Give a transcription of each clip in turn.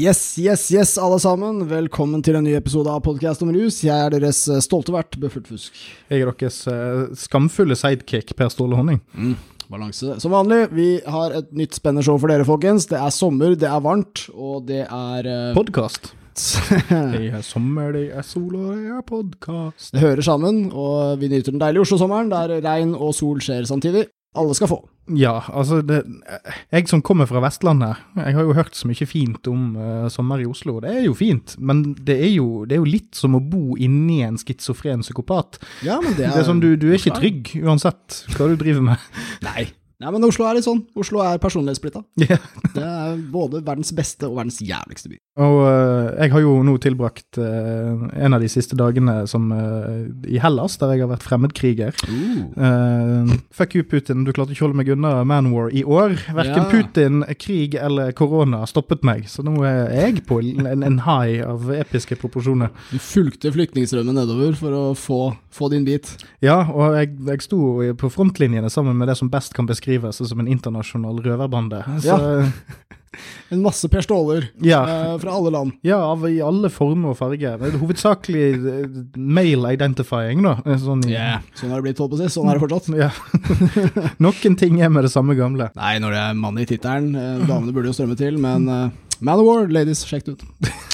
Yes, yes, yes, alle sammen. Velkommen til en ny episode av Podkast om rus. Jeg er deres eh, stolte vert, Buffert Fusk. Jeg er deres uh, skamfulle sidekick, Per Ståle Honning. Mm, balanse. Som vanlig, vi har et nytt spennende show for dere, folkens. Det er sommer, det er varmt, og det er uh, Podkast. Det er sommer, det er sol, og det er podkast. Det hører sammen, og vi nyter den deilige Oslo-sommeren, der regn og sol skjer samtidig. Alle skal få. Ja, altså det, Jeg som kommer fra Vestlandet, jeg har jo hørt så mye fint om uh, sommer i Oslo. Det er jo fint, men det er jo, det er jo litt som å bo inni en schizofren psykopat. Ja, men det er, det er som du, du er ikke trygg uansett hva du driver med. Nei, Nei, men Oslo er litt sånn. Oslo er personlighetssplitta. Yeah. det er både verdens beste og verdens jævligste by. Og uh, jeg har jo nå tilbrakt uh, en av de siste dagene som uh, i Hellas, der jeg har vært fremmedkriger. fuck you, Putin. Du klarte ikke å holde meg unna Manwar i år. Verken yeah. Putin, krig eller korona stoppet meg, så nå er jeg på en, en high av episke proporsjoner. Du fulgte flyktningstrømmen nedover for å få, få din bit? Ja, og jeg, jeg sto på frontlinjene sammen med det som best kan beskrive beskrives som en internasjonal røverbande. Ja. en masse Per Ståler ja. uh, fra alle land. Ja, av, i alle former og farger. Hovedsakelig uh, male identifying, da. Eh, sånn, yeah. sånn har det blitt, holdt på å si. Sånn er det fortsatt. Ja. Noen ting er med det samme gamle. Nei, når det er mann i tittelen. Uh, damene burde jo strømme til, men uh, Man of War, ladies, sjekk det ut.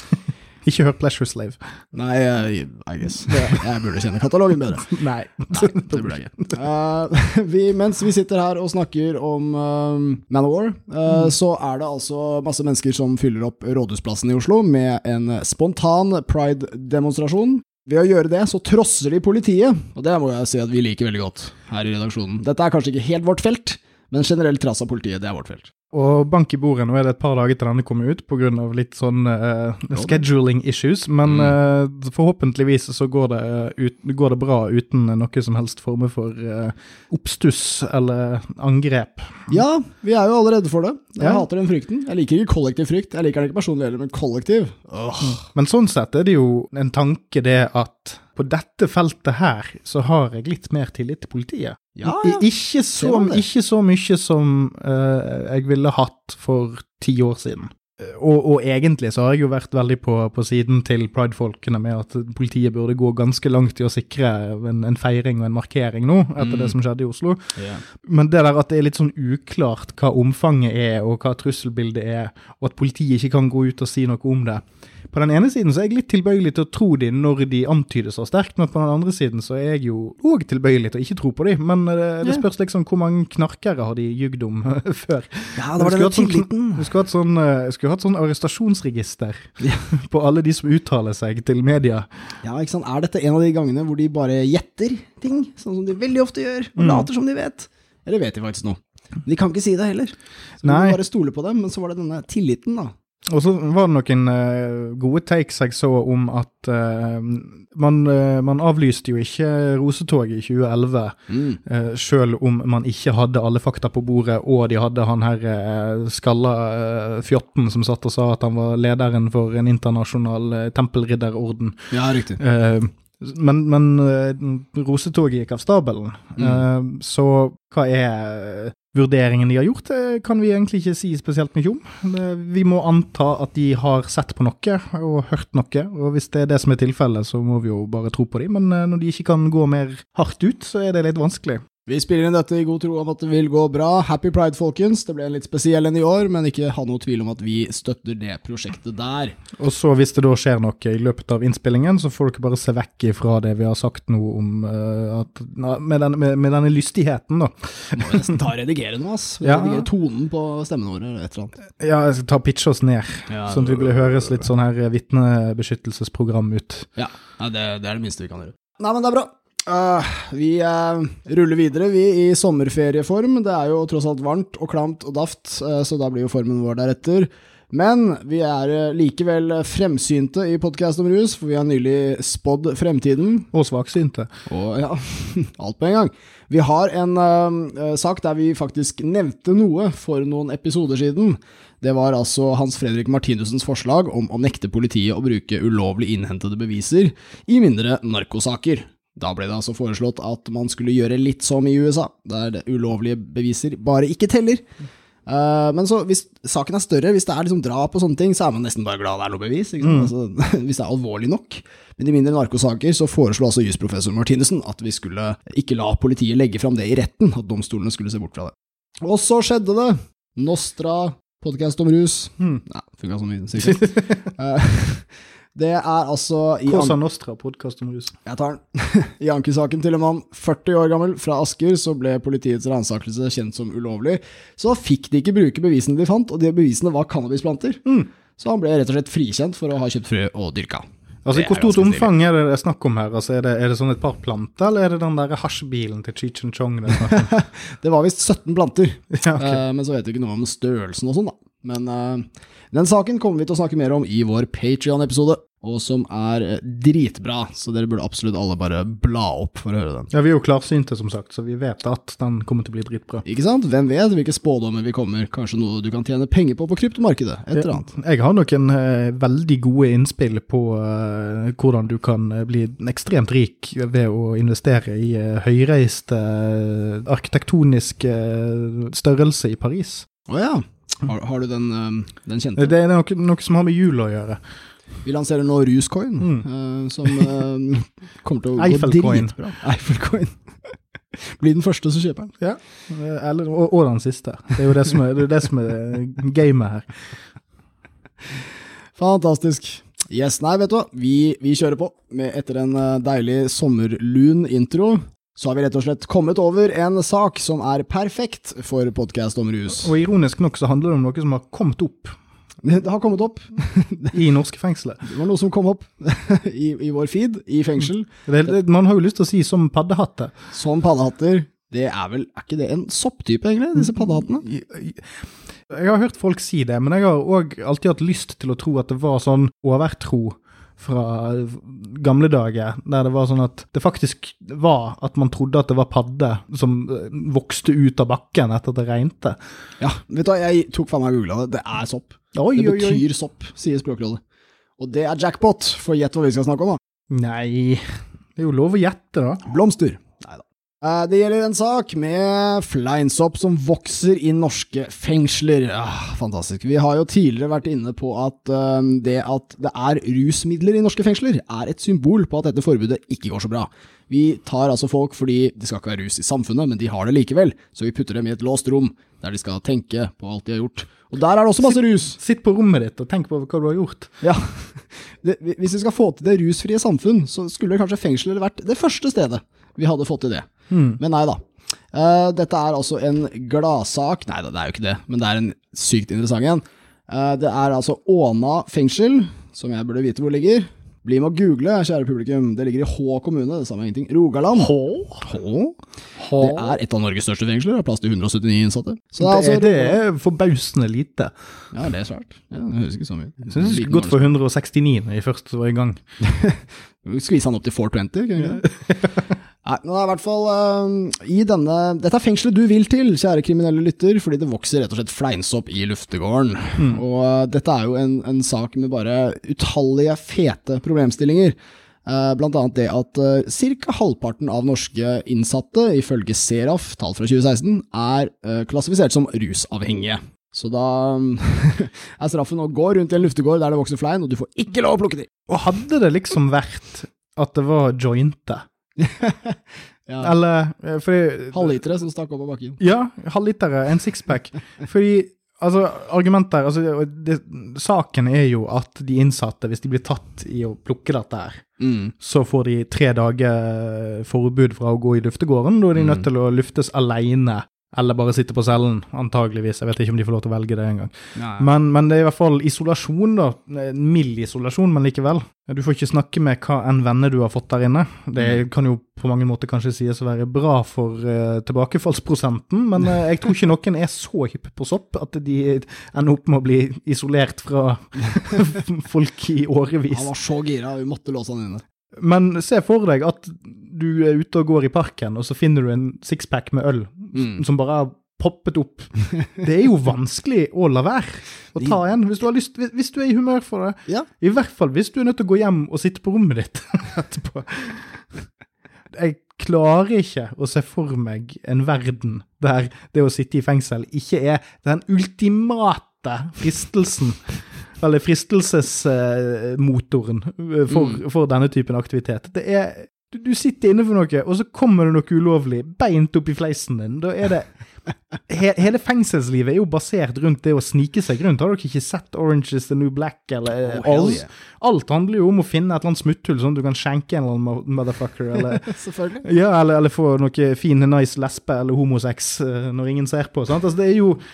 Ikke hørt Pleasure Slave. Nei, I, I guess. Jeg burde kjenne katalogen bedre. Nei. Nei det burde jeg ikke. Uh, vi, mens vi sitter her og snakker om uh, Man of War, uh, mm. så er det altså masse mennesker som fyller opp Rådhusplassen i Oslo med en spontan pride-demonstrasjon. Ved å gjøre det, så trosser de politiet, og det må jeg si at vi liker veldig godt her i redaksjonen. Dette er kanskje ikke helt vårt felt, men generelt trass av politiet, det er vårt felt. Og bank i bordet, nå er det et par dager til denne kommer ut pga. litt sånn uh, scheduling issues, men uh, forhåpentligvis så går det, ut, går det, bra uten noe som helst former for uh, oppstuss eller angrep. Ja, vi er jo alle redde for det. Jeg ja. hater den frykten. Jeg liker ikke kollektiv frykt. Jeg liker den ikke personlig heller, men kollektiv. Oh. Men sånn sett er det jo en tanke det at på dette feltet her så har jeg litt mer tillit til politiet. Ja, ja. Ikke, så, ikke, så, mye som uh, jeg ville hatt for ti år siden. Og, og, egentlig så har jeg jo vært veldig på, på siden til Pride-folkene med at politiet burde gå ganske langt i å sikre en, en feiring og en markering nå, etter mm. det som skjedde i Oslo. Yeah. Men det der at det er litt sånn uklart hva omfanget er, og hva trusselbildet er, og at politiet ikke kan gå ut og si noe om det, på den ene siden så er jeg litt tilbøyelig til å tro dem når de antyder så sterkt, men på den andre siden så er jeg jo òg tilbøyelig til å ikke tro på dem. Men det, det spørs liksom hvor mange knarkere har de jugd om før. Ja, det var den tilliten. Du skulle hatt sånn, eh, skulle hatt sånn arrestasjonsregister på alle de som uttaler seg til media. Ja, ikke sant. Er dette en av de gangene hvor de bare gjetter ting, sånn som de veldig ofte gjør, og mm. later som de vet? Eller vet de faktisk noe? De kan ikke si det heller. Så Nei. bare stole på dem, men så var det denne tilliten, da. Og så var det noen uh, gode takes jeg så om at uh, man, uh, man, avlyste jo ikke Rosetoget i 2011, mm. selv om man ikke hadde alle fakta på bordet, og de hadde han her skalla fjotten som satt og sa at han var lederen for en internasjonal tempelridderorden. Ja, riktig. Men, men Rosetoget gikk av stabelen, mm. så hva er vurderingen de har gjort, det kan vi egentlig ikke si spesielt mye om. Vi må anta at de har sett på noe og hørt noe, og hvis det er det som er tilfellet, så må vi jo bare tro på dem. Men eh, når de ikke kan gå mer hardt ut, så er det litt vanskelig. Vi spiller inn dette i god tro om at det vil gå bra. Happy pride, folkens. Det ble en litt spesiell en i år, men ikke ha noe tvil om at vi støtter det prosjektet der. Og så hvis det da skjer noe i løpet av innspillingen, så får dere bare se vekk ifra det vi har sagt nå om uh, at med, den, med, med, denne lystigheten, da. Må vi nesten ta og redigere noe, ass. Ja. Redigere tonen på stemmene våre, eller et eller annet. Ja, jeg skal ta pitche oss ned, ja, sånn at vi blir høres litt sånn her vitnebeskyttelsesprogram ut. Ja, ja det, det er det minste vi kan gjøre. Nei, men det er bra. Uh, vi uh, ruller videre, vi, i sommerferieform. Det er jo tross alt varmt og klamt og daft, uh, så da blir jo formen vår deretter. Men vi er likevel fremsynte i podkast om rus, for vi har nylig spådd fremtiden. Og svaksynte. Og ja, alt på en gang. Vi har en sak der vi faktisk nevnte noe for noen episoder siden. Det var altså Hans Fredrik Martinussens forslag om å nekte politiet å bruke ulovlig innhentede beviser i mindre narkosaker. Da ble det altså foreslått at man skulle gjøre litt som i USA, der ulovlige beviser bare ikke teller. Eh, men så hvis saken er større, hvis det er liksom drap og sånne ting, så er man nesten bare glad det er noe bevis. Sant? Altså, hvis det er alvorlig nok. Men i mindre narkosaker så foreslo altså jusprofessor Martinussen at vi skulle ikke la politiet legge fram det i retten, at domstolene skulle se bort fra det. Og så skjedde det! Nostra, podkast om rus. Hmm. Ja, funka så mye, sikkert. Det er altså i Cosa Nostra, podkast om rus. jeg tar den. I ankesaken til en mann 40 år gammel fra Asker så ble politiets ransakelse kjent som ulovlig. Så da fikk de ikke bruke bevisene de fant, og de bevisene var cannabisplanter. Mm. Så han ble rett og slett frikjent for å ha kjøpt frø og dyrka. Altså, Hvor stort omfang er det det er snakk om her? Altså, er, det, er det sånn et par planter, eller er det den der hasjbilen til Cheech and Chong? Det? Det var visst 17 planter, ja, okay. uh, men så vet vi ikke noe om størrelsen og sånn, da. Men uh, den saken kommer vi til å snakke mer om i vår Patrion-episode, og som er eh, dritbra, så dere burde absolutt alle bare bla opp for å høre den. ja, Vi er jo klarsynte, som sagt, så vi vet at den kommer til å bli dritbra. Ikke sant? Hvem vet hvilke spådommer vi kommer, kanskje noe du kan tjene penger på på kryptomarkedet, et eller annet. Jeg har noen eh, veldig gode innspill på eh, hvordan du kan eh, bli ekstremt rik ved å investere i eh, høyreiste eh, arkitektonisk størrelse i Paris. Å ja. Har, har du den, den kjente? Det er noe, noe som har med jul å gjøre. Vi lanserer nå Ruscoin, Mm. uh, som uh, kommer til å gå dritbra. Eiffelcoin. Blir den første som kjøper den. Ja, eh, eller, og, og den siste. Det er jo det som er, det er, det som er gamet her. Fantastisk. Yes, nei, vet du hva. Vi, vi kjører på. Med, etter en deilig sommerlun intro, så har vi rett og slett kommet over en sak som er perfekt for podkast om rus. Og ironisk nok så handler det om noe som har kommet opp Det har kommet opp. i norske fengsler. Det var noe som kom opp i, i vår feed, i fengsel, Det, det, man har jo lyst til å si som paddehatter. som paddehatter. Det er vel, er ikke det en sopptype, egentlig, disse paddehattene? Jeg har hørt folk si det, men jeg har òg alltid hatt lyst til å tro at det var sånn overtro fra gamle dager, der det var sånn at det faktisk var at man trodde at det var padde som eh, vokste ut av bakken etter at det regnte. Ja, vet du hva, jeg tok faen meg og googla det. Det er sopp. Oi, Det oi, oi. betyr sopp, sier Språkrådet. Og det er jackpot, for gjett hva vi skal snakke om, da. Nei, det er jo lov å gjette, da. Blomster. Nei da. Det gjelder en sak med fleinsopp som vokser i norske fengsler. Ah, fantastisk. Vi har jo tidligere vært inne på at eh, det at det er rusmidler i norske fengsler, er et symbol på at dette forbudet ikke går så bra. Vi tar altså folk fordi det skal ikke være rus i samfunnet, men de har det likevel, så vi putter dem i et låst rom der de skal tenke på alt de har gjort. Og der er det også masse rus! Sitt på rommet ditt og tenk på hva du har gjort. Ja, det, Hvis vi skal få til det rusfrie samfunn, så skulle kanskje fengsler vært det første stedet vi hadde fått til det. Men nei da. Uh, dette er altså en gladsak Nei da, det er jo ikke det, men det er en sykt interessant en. Uh, det er altså Åna fengsel, som jeg burde vite hvor ligger. Bli med å google, kjære publikum. Det ligger i Hå kommune, det samme er ingenting. Rogaland. Hå? Hå? Hå? Det er et av Norges største fengsler, har plass til 179 innsatte. Så det er altså det, er forbausende lite. Ja, det er svært. Ja, det høres ikke så mye. Jeg syns det skulle gått for 169 når jeg først var i gang. Skvise han opp til 420, kunne vi ikke det? Nei, nå er i hvert fall uh, i denne Dette er fengselet du vil til, kjære kriminelle lytter, fordi det vokser rett og slett fleinsopp i luftegården. Og uh, dette er jo en, en sak med bare utallige fete problemstillinger. Uh, Blant annet det at ca. halvparten av norske innsatte, ifølge Seraf, tall fra 2016, er klassifisert som rusavhengige. Så da er straffen å gå rundt i en luftegård der det vokser flein, og du får ikke lov å plukke de. Og hadde det liksom vært at det var jointe, Ja. eller eh, fordi Halvlitere som stakk opp av bakken. Ja, halvlitere, en sixpack. Fordi altså, argumenter altså, det, Saken er jo at de innsatte, hvis de blir tatt i å plukke dette her, Mm. så får de tre dager forbud fra å gå i luftegården. Da er de Mm. nødt til å luftes alene, eller bare sitte på cellen, antageligvis. Jeg vet ikke om de får lov til å velge det engang. Ja, Men, men det er i hvert fall isolasjon, da. Mild isolasjon, men likevel. Du får ikke snakke med hva enn venner du har fått der inne. Det kan jo på mange måter kanskje sies å være bra for uh, tilbakefallsprosenten, men uh, jeg tror ikke noen er så hypp på sopp at de ender opp med å bli isolert fra folk i årevis. Han var så gira, vi måtte låse han inne. Men se for deg at du er ute og går i parken, og så finner du en sixpack med øl Mm. som bare har poppet opp. Det er jo vanskelig å la være å ta en, hvis du har lyst, hvis du er i humør for det. Ja. I hvert fall hvis du er nødt til å gå hjem og sitte på rommet ditt etterpå. Jeg klarer ikke å se for meg en verden der det å sitte i fengsel ikke er den ultimate fristelsen. Eller fristelsesmotoren for, for denne typen aktivitet. Det er du, du sitter inne for noe, og så kommer det noe ulovlig beint opp i fleisen din. Da er det he, Hele fengselslivet er jo basert rundt det å snike seg rundt. Har dere ikke sett Orange is the New Black? Eller, Oh, alt, yeah. alt handler jo om å finne et eller annet smutthull, sånn at du kan skjenke en eller annen motherfucker. Eller, Selvfølgelig. ja, eller, eller få noe fin, nice lesbe eller homosex eh, når ingen ser på. Sant? Altså, det er jo eh,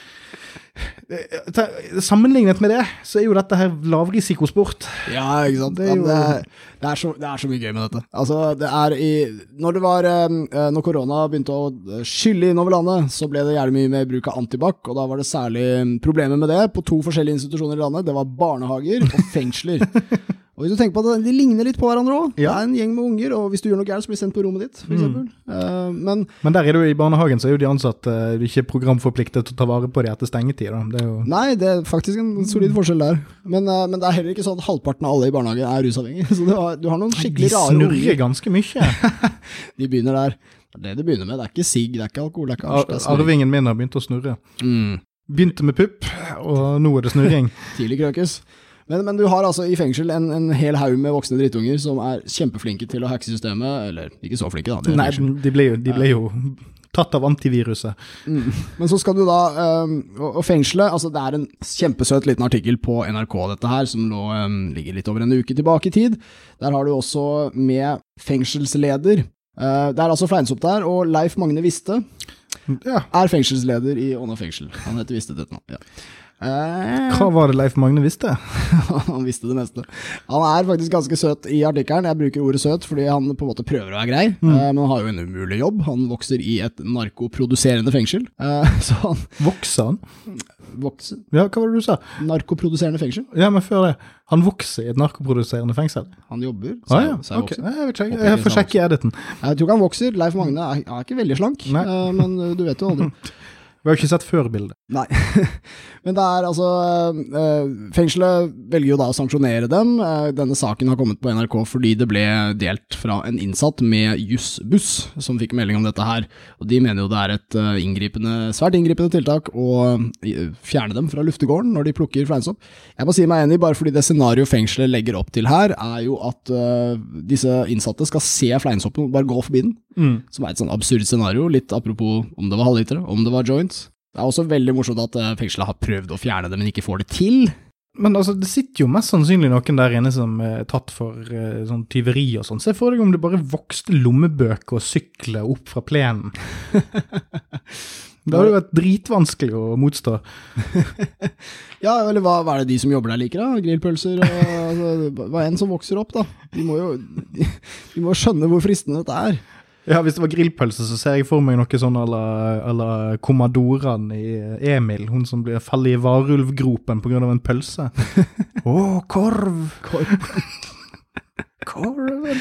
Sammenlignet med det, så er jo dette her lavrisikosport. Ja, ikke sant. Det er jo- det, er, det, er så, det er så mye gøy med dette. Altså, det er i Når det var eh, Når korona begynte å skylle innover landet, så ble det gjerne mye med bruk av antibac, og da var det særlig problemer med det på to forskjellige institusjoner i landet. Det var barnehager og fengsler. Og hvis du tenker på at De ligner litt på hverandre òg. Det Ja. er en gjeng med unger, og hvis du gjør noe gærent, så blir du sendt på rommet ditt, For Mm. Uh, men Men der er det jo i barnehagen så er jo de ansatte eh, ikke programforpliktet til å ta vare på de etter stengetid. Det er jo Nei, det er faktisk en solid forskjell der. Men, uh, men det er heller ikke sånn at halvparten av alle i barnehagen er rusavhengige. Så du har, du har noen de skikkelig rare unger. snurrer ganske mye. De begynner der. Det er det det begynner med. Det er ikke sigg, det er ikke alkohol, det er ikke. Ar arvingen min har begynt å snurre. Mm. Begynte med pupp, og nå er det snurring. Tidlig krøkes. Men, men du har altså i fengsel en, en hel haug med voksne drittunger som er kjempeflinke til å hacke systemet, eller ikke så flinke, da. Nei, de ble jo, de ble jo tatt av antiviruset. Mm. Men så skal du da um, Og og fengselet altså Det er en kjempesøt liten artikkel på NRK, dette her, som nå um, ligger litt over en uke tilbake i tid. Der har du også med fengselsleder. Uh, det er altså Fleinsopp der, og Leif Magne Viste Ja. er fengselsleder i Åna fengsel. Han heter Viste til etternavn. Ja. Eh, Hva var det Leif Magne visste? han visste det meste. Han er faktisk ganske søt i artikkelen. Jeg bruker ordet søt fordi han på en måte prøver å være grei, Mm. eh, men han har jo en umulig jobb. Han vokser i et narkoproduserende fengsel. Eh, så han Vokser han? vokser Ja, hva var det du sa? Narkoproduserende fengsel. Ja, men før det. Han vokser i et narkoproduserende fengsel? Han jobber. så, ah, ja, så jeg vokser. Jeg vet ikke, jeg får sjekke i editen. Jeg tror ikke han vokser. Leif Magne er, er ikke veldig slank, Nei. men du vet jo aldri. Vi har jo ikke sett før bildet. Nei. Men det er altså eh, Fengselet velger jo da å sanksjonere dem. Eh, denne saken har kommet på NRK fordi det ble delt fra en innsatt med Jussbuss, som fikk melding om dette her. Og de mener jo det er et eh, inngripende, svært inngripende tiltak å fjerne dem fra luftegården når de plukker fleinsopp. Jeg må si meg enig, bare fordi det scenarioet fengselet legger opp til her, er jo at disse innsatte skal se fleinsoppen og bare gå forbi den. Som er et sånn absurd scenario, litt apropos om det var halvlitere, om det var joints. Det er også veldig morsomt at eh, fengselet har prøvd å fjerne det, men ikke får det til. Men altså, det sitter jo mest sannsynlig noen der inne som er tatt for eh, sånn tyveri og sånn. Se for deg om det bare vokste lommebøker og sykler opp fra plenen. Det hadde jo vært dritvanskelig å motstå. Ja, eller hva, hva er det de som jobber der liker, da? Grillpølser og altså, Hva enn som vokser opp, da. De må jo de, de må skjønne hvor fristende dette er. Ja, Hvis det var grillpølse, så ser jeg for meg noe sånn à la, à i Emil. Hun som blir faller i varulvgropen pga. en pølse. Å, korv! Korven!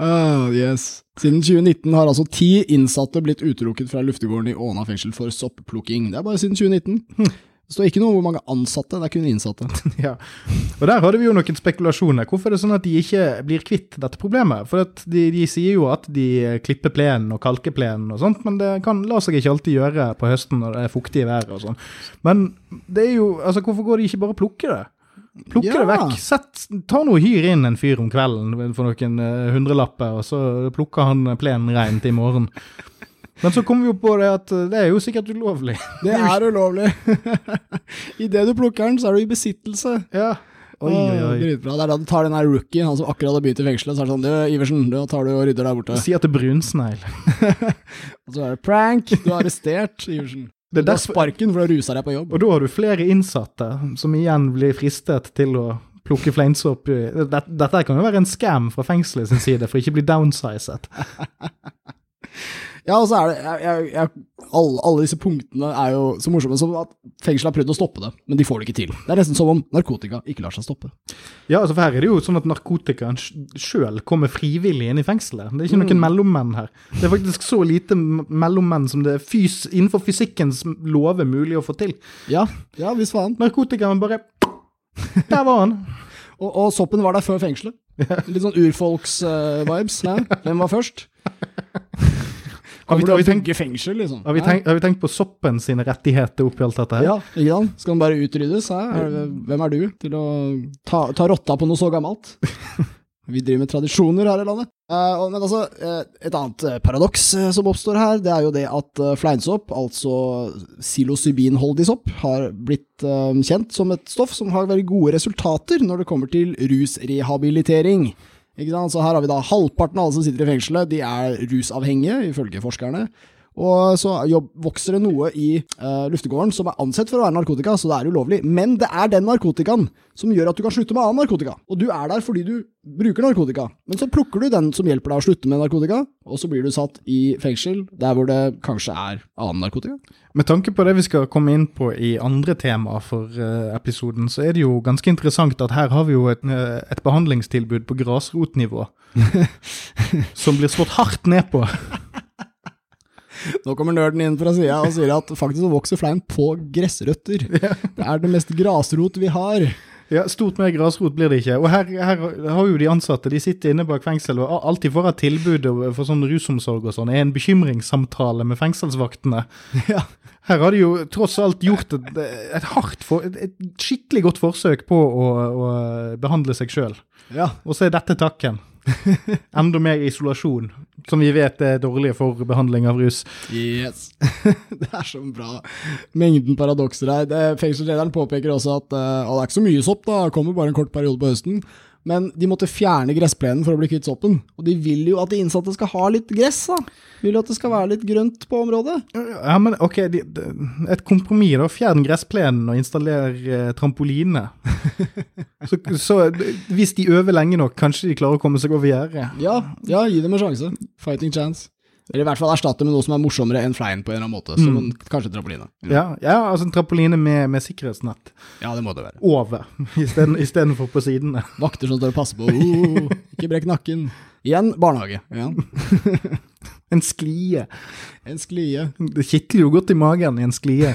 Uh, yes. Siden 2019 har altså ti innsatte blitt utelukket fra luftegården i Åna fengsel for soppplukking. Det er bare siden 2019. Det står ikke noe om hvor mange ansatte, det er kun innsatte. Ja, og der hadde vi jo noen spekulasjoner. Hvorfor er det sånn at de ikke blir kvitt dette problemet? For de, de sier jo at de klipper plenen og kalker plenen og sånt, men det kan la seg ikke alltid gjøre på høsten når det er fuktig vær og sånn. Men det er jo, altså hvorfor går de ikke bare og plukker det? Plukke Ja. det vekk. Sett, ta nå Hyr inn en fyr om kvelden for noen eh, hundrelapper, og så plukker han plenen rein til i morgen. Men så kommer vi jo på det at eh, det er jo sikkert ulovlig. Det er ulovlig. Idet du plukker den, så er du i besittelse. Ja. Oi, oi, oi. Dritbra. Det er da du tar den her rookien, han som akkurat har begynt i fengselet, så er det sånn Du, Iversen, da tar du og rydder der borte. Si at det er brunsnegl. Og så er det prank. Du er arrestert, Iversen. Det er Du har sparken, for å ruse deg på jobb. Og da har du flere innsatte som igjen blir fristet til å plukke fleinsopp. Dette, dette kan jo være en scam fra fengselet sin side, for ikke å bli downsizet. Ja, og så er det jeg, jeg, alle, alle disse punktene er jo så morsomme som at fengselet har prøvd å stoppe det, men de får det ikke til. Det er nesten som om narkotika ikke lar seg stoppe. Ja, altså for her er det jo sånn at narkotikaen sjøl kommer frivillig inn i fengselet. Det er ikke noen mellommenn her. Det er faktisk så lite mellommenn som det er fys innenfor fysikkens lover mulig å få til. Ja, ja visst faen. Narkotikaen bare Der var han. Og, og soppen var der før fengselet. Litt sånn urfolks-vibes. Hvem var først? Har vi, Kommer har, vi å tenkt, bygge fengsel, liksom? har, vi tenkt, har vi tenkt på soppen sine rettigheter oppi alt dette her? Ja, ikke sant? Skal den bare utryddes? Hæ? Er hvem er du til å ta, ta rotta på noe så gammelt? Vi driver med tradisjoner her i landet. Eh, men altså, eh, et annet eh, paradoks som oppstår her, det er jo det at fleinsopp, altså psilocybinholdig sopp, har blitt kjent som et stoff som har veldig gode resultater når det kommer til rusrehabilitering. Så her har vi da halvparten av alle som sitter i fengselet, de er rusavhengige, ifølge forskerne. Og så jobb, vokser det noe i uh, luftegården som er ansett for å være narkotika, så det er ulovlig. Men det er den narkotikaen som gjør at du kan slutte med annen narkotika. Og du er der fordi du bruker narkotika. Men så plukker du den som hjelper deg å slutte med narkotika, og så blir du satt i fengsel der hvor det kanskje er annen narkotika. Med tanke på det vi skal komme inn på i andre temaer for uh, episoden, så er det jo ganske interessant at her har vi jo et, uh, et behandlingstilbud på grasrotnivå som blir slått hardt ned på. Nå kommer nerden inn fra sida og sier at faktisk så vokser flein på gressrøtter. Det er det mest grasrot vi har. Ja, Stort mer grasrot blir det ikke. Og her, her har jo de ansatte, de sitter inne bak fengsel, og alt de får av tilbud for sånn rusomsorg og sånn, er en bekymringssamtale med fengselsvaktene. Ja. Her har de jo tross alt gjort et, et hardt, for, et skikkelig godt forsøk på å, å behandle seg sjøl. ja. Og så er dette takken. Enda mer isolasjon, som vi vet er dårlig for behandling av rus. Yes. det er så bra. Mengden paradokser her. Fengselslederen påpeker også at uh, det er ikke så mye sopp, da. Kommer bare en kort periode på høsten. Men de måtte fjerne gressplenen for å bli kvitt soppen. Og de vil jo at de innsatte skal ha litt gress, da. De Vil jo at det skal være litt grønt på området. Ja, men ok, de, de, et kompromiss da. Fjern gressplenen og installer eh, trampoline. så, så hvis de øver lenge nok, kanskje de klarer å komme seg over gjerdet. Ja, ja, gi dem en sjanse. Fighting chance. Eller i hvert fall erstatte med noe som er morsommere enn flein på en eller annen måte. Som en, kanskje trampoline. Ja, ja, altså en trampoline med, med sikkerhetsnett Ja, det må det være. over, isteden- istedenfor på sidene. Vakter som står og passer på. Oh, ikke brekk nakken. Igjen barnehage. Ja. En sklie. En sklie. Det kitler jo godt i magen i en sklie.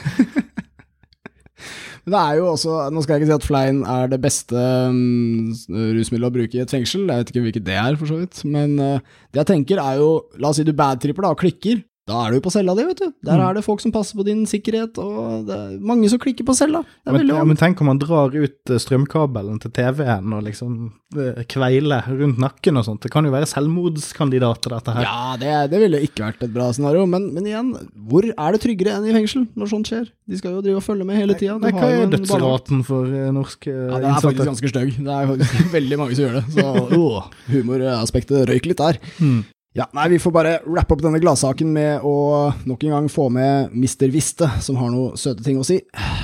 Men det er jo også, Nå skal jeg ikke si at flein er det beste um, rusmiddelet å bruke i et fengsel, jeg vet ikke hvilket det er, for så vidt. Men uh, det jeg tenker er jo La oss si du badtripper da, og klikker. Da er du på cella di, vet du. Der Mm. er det folk som passer på din sikkerhet, og det er mange som klikker på cella. Men, ja, men tenk om man drar ut eh, strømkabelen til TV-en og liksom eh, kveiler rundt nakken og sånt. Det kan jo være selvmordskandidater, dette her. Ja, det, det ville ikke vært et bra scenario, men, men igjen, hvor er det tryggere enn i fengsel når sånt skjer? De skal jo drive og følge med hele tida. Hva er dødsraten for eh, norske innsatte? Ja, det er faktisk ganske stygg. Det er faktisk veldig mange som gjør det. Så humoraspektet røyk litt der. Mm. Ja, nei, Vi får bare rappe opp denne gladsaken med å nok en gang få med Mr. Viste, som har noe søte ting å si.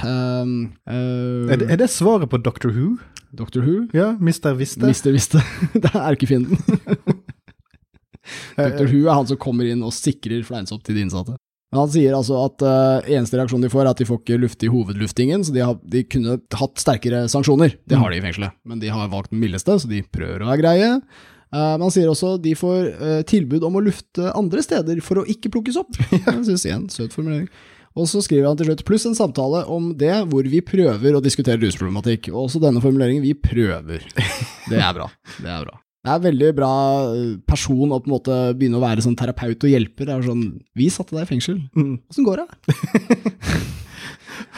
Um, uh, Er det, er det svaret på Doctor Who? Dr. Who? Ja, Mr. Viste? Mr. Viste. det er erkefienden. Dr. Who er han som kommer inn og sikrer fleinsopp til de innsatte. Men han sier altså at uh, eneste reaksjon de får, er at de får ikke luft i hovedluftingen, så de, har, de kunne hatt sterkere sanksjoner. Det har de i fengselet, men de har valgt den mildeste, så de prøver å være greie. Uh, men han sier også de får uh, tilbud om å lufte andre steder for å ikke plukkes opp. Jeg synes igjen, søt formulering. Og så skriver han til slutt pluss en samtale om det hvor vi prøver å diskutere rusproblematikk. Og også denne formuleringen 'vi prøver'. Det er bra. Det er bra. Det er veldig bra eh, person å på en måte begynne å være sånn terapeut og hjelper. Det er sånn 'Vi satte deg i fengsel. Mm. Åssen går det?'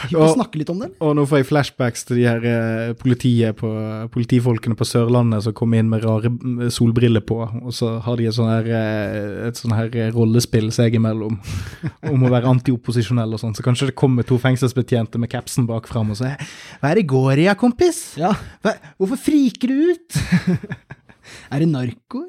Vi kan snakke litt om det. Og nå får jeg flashbacks til de her eh, politiet på, politifolkene på Sørlandet som kommer inn med rare solbriller på, og så har de et sånn her, eh, et sånn her eh, rollespill seg imellom om å være antiopposisjonell og sånn. Så kanskje det kommer to fengselsbetjente med capsen bak fram og sier 'Hva er det går i, ja, kompis? Ja, Hva, hvorfor friker du ut?' Er det narkoer?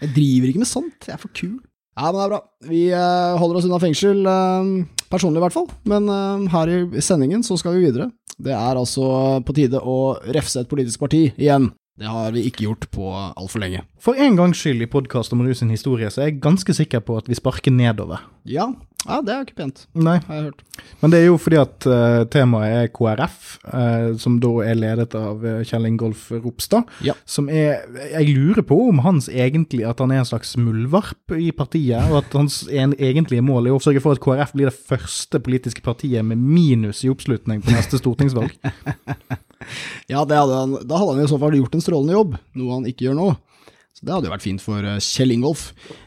Jeg driver ikke med sånt, jeg er for kul. Ja, men det er bra. Vi eh, holder oss unna fengsel, eh, personlig i hvert fall. Men eh, her i sendingen så skal vi videre. Det er altså på tide å refse et politisk parti igjen. Det har vi ikke gjort på altfor lenge. For en gangs skyld i podkast om rus sin historie, så er jeg ganske sikker på at vi sparker nedover. Ja, ja det er ikke pent, Nei, har jeg hørt. Men det er jo fordi at uh, temaet er KrF, uh, som da er ledet av uh, Kjell Ingolf Ropstad. Ja. Som er Jeg lurer på om hans egentlig at han er en slags muldvarp i partiet, og at hans en, egentlige mål er å sørge for at KrF blir det første politiske partiet med minus i oppslutning på neste stortingsvalg. Ja, det hadde han, da hadde han i så fall gjort en strålende jobb, noe han ikke gjør nå. Så det hadde jo vært fint for eh, Kjell Ingolf.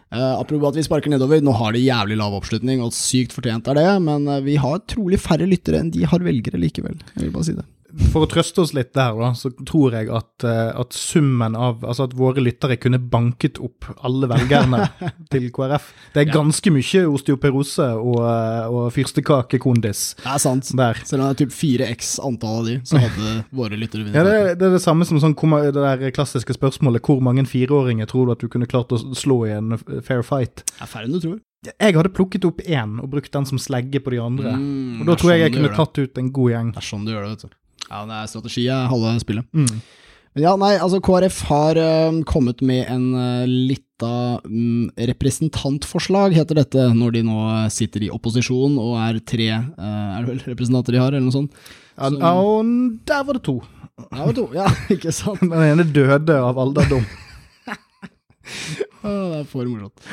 Eh, apropos at vi sparker nedover, nå har de jævlig lav oppslutning, og sykt fortjent er det, men eh, vi har trolig færre lyttere enn de har velgere likevel. Jeg vil bare si det. For å trøste oss litt der, da, så tror jeg at, eh, at summen av Altså at våre lyttere kunne banket opp alle velgerne til KrF. Det er ganske mye osteoperose og, eh, og fyrstekakekondis Det er sant. der. Selv om det er typ 4x antall av de, så hadde våre lyttere vunnet. Ja, det, det er det samme som sånn, det der klassiske spørsmålet hvor mange fireåringer tror du at du kunne klart å slå i en fair fight? Det er færre enn du tror. Jeg hadde plukket opp én og brukt den som slegge på de andre. Mm, og da tror jeg sånn jeg kunne tatt ut en god gjeng. Det er sånn du gjør det, vet du. Ja, det er strategi er halve spillet. Mm. Men ja, nei, altså KrF har eh, kommet med en uh, lita mm, representantforslag, heter dette, når de nå eh, sitter i opposisjon og er tre eh, Er det vel representanter de har, eller noe sånt? Ja, Som- der var det to. Der var det to, ja, ikke sant? Den ene døde av alderdom. Å, det er for morsomt.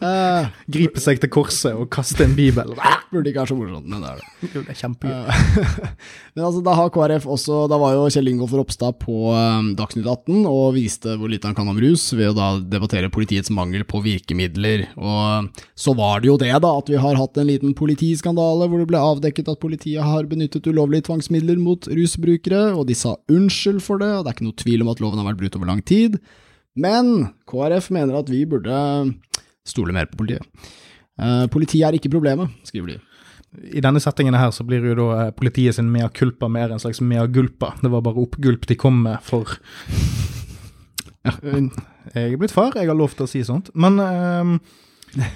Uh, Gripe seg til korset og kaste en bibel. burde ikke være så morsomt, men det er det. Det er kjempegøy. Uh, Men altså, da har KrF også Da var jo Kjell Ingolf Ropstad på um, Dagsnytt 18 og viste hvor lite han kan om rus, ved å da debattere politiets mangel på virkemidler. Og så var det jo det, da, at vi har hatt en liten politiskandale hvor det ble avdekket at politiet har benyttet ulovlige tvangsmidler mot rusbrukere, og de sa unnskyld for det, og det er ikke noe tvil om at loven har vært brutt over lang tid. Men KrF mener at vi burde stole mer på politiet. Eh, politiet er ikke problemet, skriver de. I denne settingen her så blir jo da eh, politiet sin mea culpa mer en slags mea gulpa. Det var bare oppgulp de kom med for ja, Jeg er blitt far, jeg har lov til å si sånt. Men um...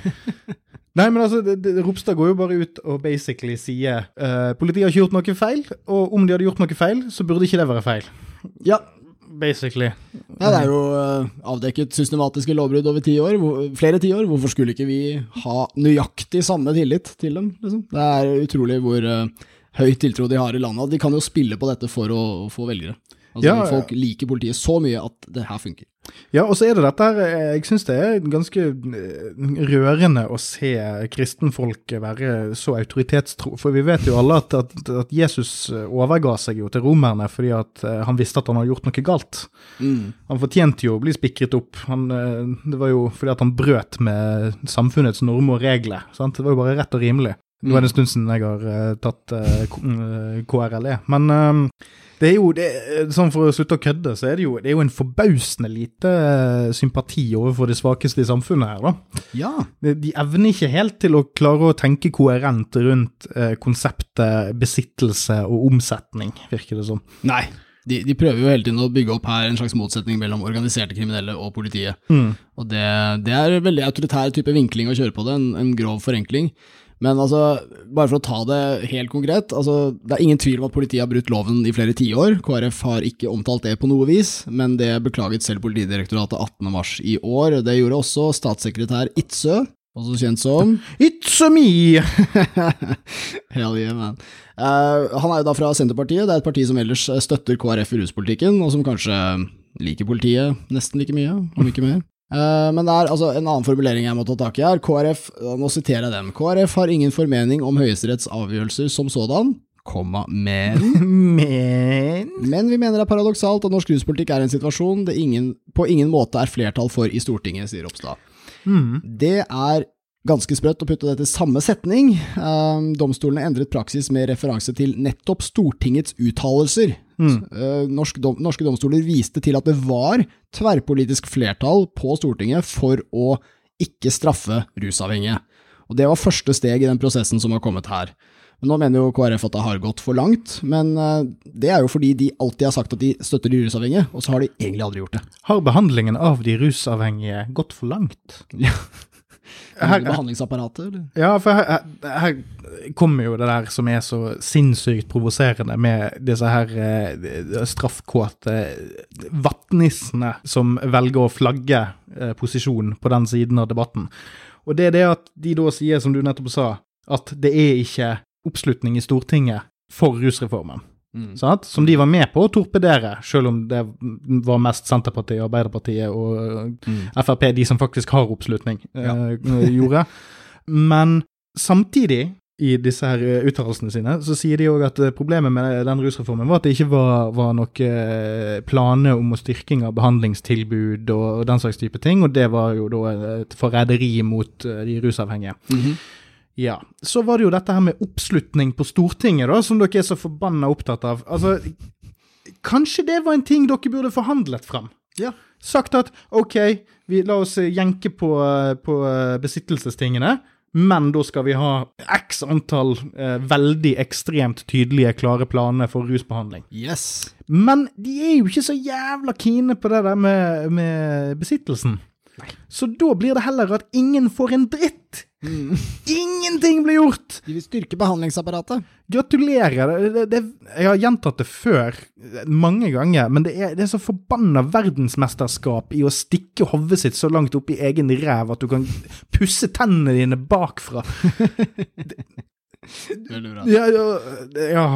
Nei, men altså, det, det, Ropstad går jo bare ut og basically sier uh, politiet har ikke gjort noe feil, og om de hadde gjort noe feil, så burde ikke det være feil. Ja, Basically. Ja, det er jo eh, avdekket systematiske lovbrudd over ti år, flere tiår. Hvorfor skulle ikke vi ha nøyaktig samme tillit til dem? Liksom? Det er utrolig hvor eh, høy tiltro de har i landet. De kan jo spille på dette for å, få velgere. Altså, Ja. Folk liker politiet så mye at det her funker. Ja, og så er det dette her eh, Jeg syns det er ganske eh, rørende å se kristenfolk være så autoritetstro. For vi vet jo alle at, at, at Jesus eh, overga seg jo til romerne fordi at han visste at han hadde gjort noe galt. Han fortjente jo å bli spikret opp. Han, det var jo fordi at han brøt med samfunnets normer og regler. Sant? Det var jo bare rett og rimelig. Nå er det en stund siden jeg har tatt KRLE. Men eh, det er jo, det, er- sånn for å slutte å kødde, så er det jo, det er jo en forbausende lite eh, sympati overfor de svakeste i samfunnet her, da. Ja. De, de evner ikke helt til å klare å tenke koherent rundt eh, konseptet besittelse og omsetning, virker det som. Nei. De, de prøver jo hele tiden å bygge opp her en slags motsetning mellom organiserte kriminelle og politiet. Og det, det er en veldig autoritær type vinkling å kjøre på det, en, en grov forenkling. Men altså, bare for å ta det helt konkret, altså, det er ingen tvil om at politiet har brutt loven i flere tiår. KrF har ikke omtalt det på noe vis, men det beklaget selv Politidirektoratet 18. mars i år. Det gjorde også statssekretær Itzø, også kjent som It's a me! Hell yeah, man. Uh, han er jo da fra Senterpartiet, det er et parti som ellers støtter KrF i ruspolitikken, og som kanskje liker politiet nesten like mye, om ikke mer. Eh, men det er altså en annen formulering jeg må ta tak i her. KrF, eh, nå siterer jeg dem. KrF har ingen formening om Høyesteretts avgjørelser som sådan, komma, men Men Men vi mener det er paradoksalt at norsk ruspolitikk er en situasjon det ingen, på ingen måte er flertall for i Stortinget, sier Ropstad. Det er ganske sprøtt å putte dette i samme setning. Um, domstolene endret praksis med referanse til nettopp Stortingets uttalelser. Uh, norsk dom, norske domstoler viste til at det var tverrpolitisk flertall på Stortinget for å ikke straffe rusavhengige. Og Det var første steg i den prosessen som har kommet her. Men Nå mener jo KrF at det har gått for langt, men uh, det er jo fordi de alltid har sagt at de støtter de rusavhengige, og så har de egentlig aldri gjort det. har behandlingen av de rusavhengige gått for langt? Her, behandlingsapparatet, eller? Ja, for her, her, kommer jo det der som er så sinnssykt provoserende med disse her eh, straffkåte vattnissene som velger å flagge eh, posisjonen på den siden av debatten. Og det er det at de da sier, som du nettopp sa, at det er ikke oppslutning i Stortinget for rusreformen. Sant? Som de var med på å torpedere, selv om det var mest Senterpartiet, Arbeiderpartiet og mm. Frp, de som faktisk har oppslutning, eh, gjorde. Men samtidig i disse her eh, uttalelsene sine, så sier de òg at eh, problemet med den rusreformen var at det ikke var, var noe eh, planer om å styrking av behandlingstilbud og, og den slags type ting, og det var jo da et forræderi mot eh, de rusavhengige. Ja. Så var det jo dette her med oppslutning på Stortinget, da, som dere er så forbanna opptatt av. Altså, kanskje det var en ting dere burde forhandlet fram? Ja. Sagt at OK, vi la oss eh, jenke på, eh, på eh, besittelsestingene, men da skal vi ha x antall eh, veldig ekstremt tydelige, klare planer for rusbehandling. Yes. Men de er jo ikke så jævla kine på det der med, med besittelsen. Så da blir det heller at ingen får en dritt. Ingenting blir gjort! De vil styrke behandlingsapparatet. Gratulerer. Det, det, det, jeg har gjentatt det før mange ganger, men det er, det er så forbanna verdensmesterskap i å stikke hodet sitt så langt opp i egen ræv at du kan pusse tennene dine bakfra. Veldig bra. Ja, ja, ja.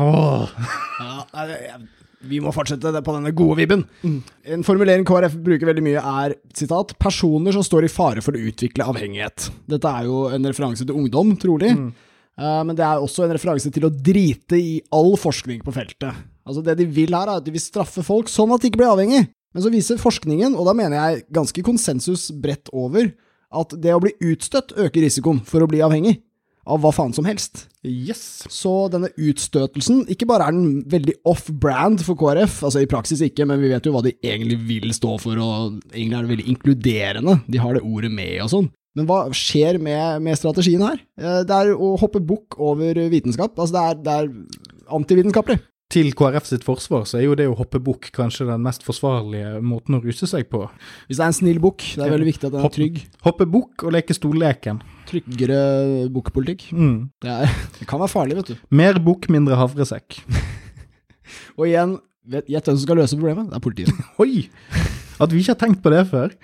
Ja, vi må fortsette det på denne gode vibben. En formulering KrF bruker veldig mye er sitat, 'personer som står i fare for å utvikle avhengighet'. Dette er jo en referanse til ungdom, trolig. Eh, men det er også en referanse til å drite i all forskning på feltet. Altså Det de vil her, er at de vil straffe folk sånn at de ikke blir avhengig. Men så viser forskningen, og da mener jeg ganske konsensus bredt over, at det å bli utstøtt øker risikoen for å bli avhengig. Av hva faen som helst. Yes. Så denne utstøtelsen, ikke bare er den veldig off-brand for KrF, altså i praksis ikke, men vi vet jo hva de egentlig vil stå for, og egentlig er det veldig inkluderende. De har det ordet med og sånn. Men hva skjer med, med strategien her? Eh, Det er å hoppe bukk over vitenskap. Altså det er, det er antivitenskapelig. Til KrF sitt forsvar så er jo det å hoppe bukk kanskje den mest forsvarlige måten å ruse seg på. Hvis det er en snill bukk, det er veldig viktig at den er trygg. Hoppe bukk og leke stolleken. Tryggere bukkpolitikk. Mm. Det, er- det kan være farlig, vet du. Mer bukk, mindre havresekk. Og igjen, gjett hvem som skal løse problemet? Det er politiet. Oi! At vi ikke har tenkt på det før.